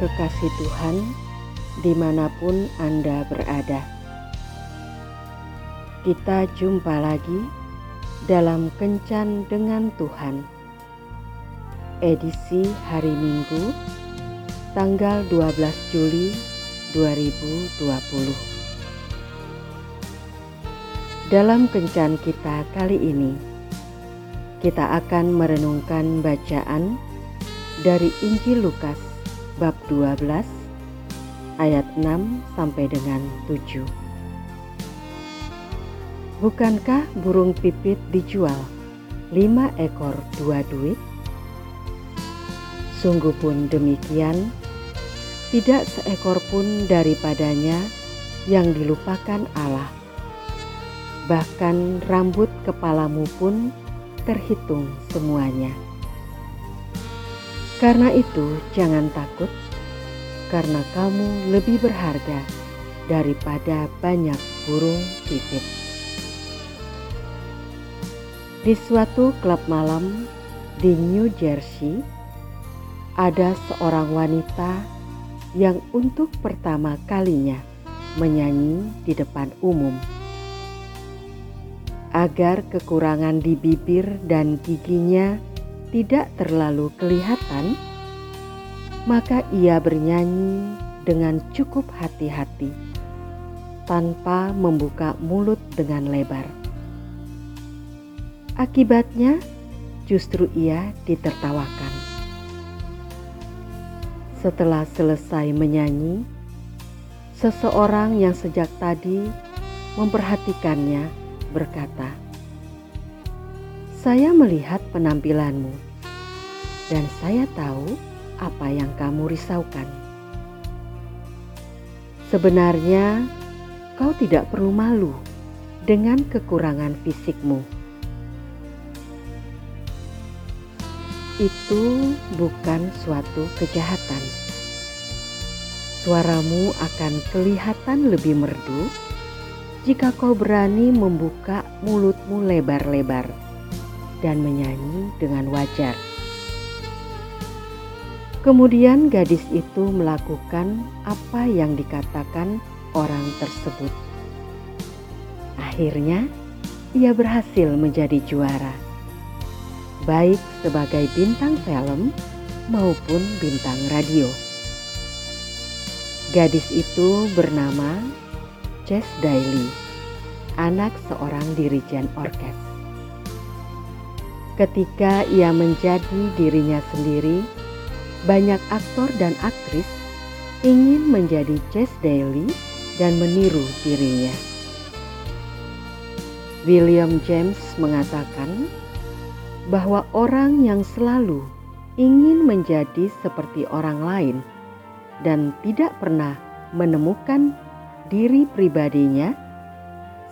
kasih Tuhan di mana pun Anda berada. Kita jumpa lagi dalam Kencan dengan Tuhan. Edisi hari Minggu, tanggal 12 Juli 2020. Dalam Kencan kita kali ini, kita akan merenungkan bacaan dari Injil Lukas bab 12 ayat 6 sampai dengan 7. Bukankah burung pipit dijual lima ekor dua duit? Sungguh pun demikian, tidak seekor pun daripadanya yang dilupakan Allah. Bahkan rambut kepalamu pun terhitung semuanya. Karena itu, jangan takut, karena kamu lebih berharga daripada banyak burung pipit. Di suatu klub malam di New Jersey, ada seorang wanita yang untuk pertama kalinya menyanyi di depan umum. Agar kekurangan di bibir dan giginya tidak terlalu kelihatan, maka ia bernyanyi dengan cukup hati-hati tanpa membuka mulut dengan lebar. Akibatnya, justru ia ditertawakan. Setelah selesai menyanyi, seseorang yang sejak tadi memperhatikannya berkata, "Saya melihat penampilanmu, dan saya tahu apa yang kamu risaukan. Sebenarnya, kau tidak perlu malu dengan kekurangan fisikmu." itu bukan suatu kejahatan. Suaramu akan kelihatan lebih merdu jika kau berani membuka mulutmu lebar-lebar dan menyanyi dengan wajar. Kemudian gadis itu melakukan apa yang dikatakan orang tersebut. Akhirnya, ia berhasil menjadi juara baik sebagai bintang film maupun bintang radio. Gadis itu bernama Chess Daly, anak seorang dirijen orkes. Ketika ia menjadi dirinya sendiri, banyak aktor dan aktris ingin menjadi Chess Daly dan meniru dirinya. William James mengatakan, bahwa orang yang selalu ingin menjadi seperti orang lain dan tidak pernah menemukan diri pribadinya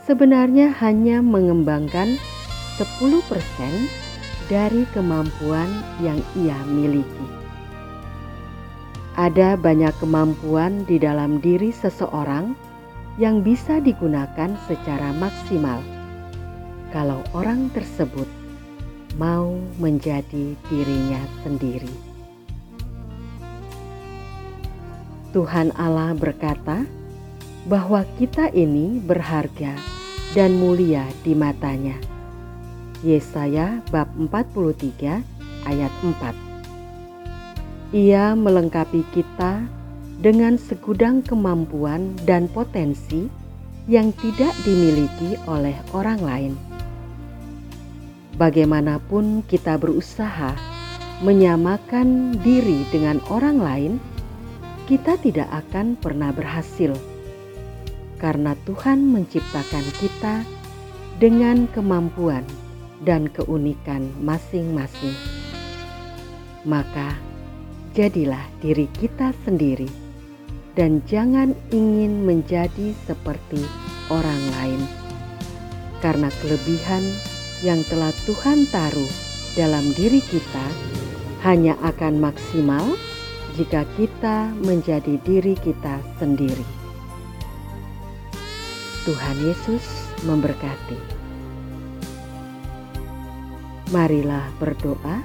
sebenarnya hanya mengembangkan 10% dari kemampuan yang ia miliki. Ada banyak kemampuan di dalam diri seseorang yang bisa digunakan secara maksimal kalau orang tersebut mau menjadi dirinya sendiri. Tuhan Allah berkata bahwa kita ini berharga dan mulia di matanya. Yesaya bab 43 ayat 4. Ia melengkapi kita dengan segudang kemampuan dan potensi yang tidak dimiliki oleh orang lain. Bagaimanapun kita berusaha menyamakan diri dengan orang lain, kita tidak akan pernah berhasil. Karena Tuhan menciptakan kita dengan kemampuan dan keunikan masing-masing. Maka, jadilah diri kita sendiri dan jangan ingin menjadi seperti orang lain, karena kelebihan yang telah Tuhan taruh dalam diri kita hanya akan maksimal jika kita menjadi diri kita sendiri. Tuhan Yesus memberkati. Marilah berdoa.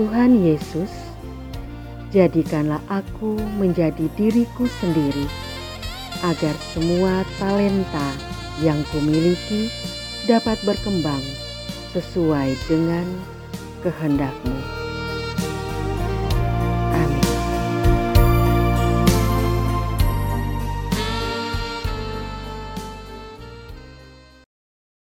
Tuhan Yesus, Jadikanlah aku menjadi diriku sendiri, agar semua talenta yang kumiliki dapat berkembang sesuai dengan kehendakmu.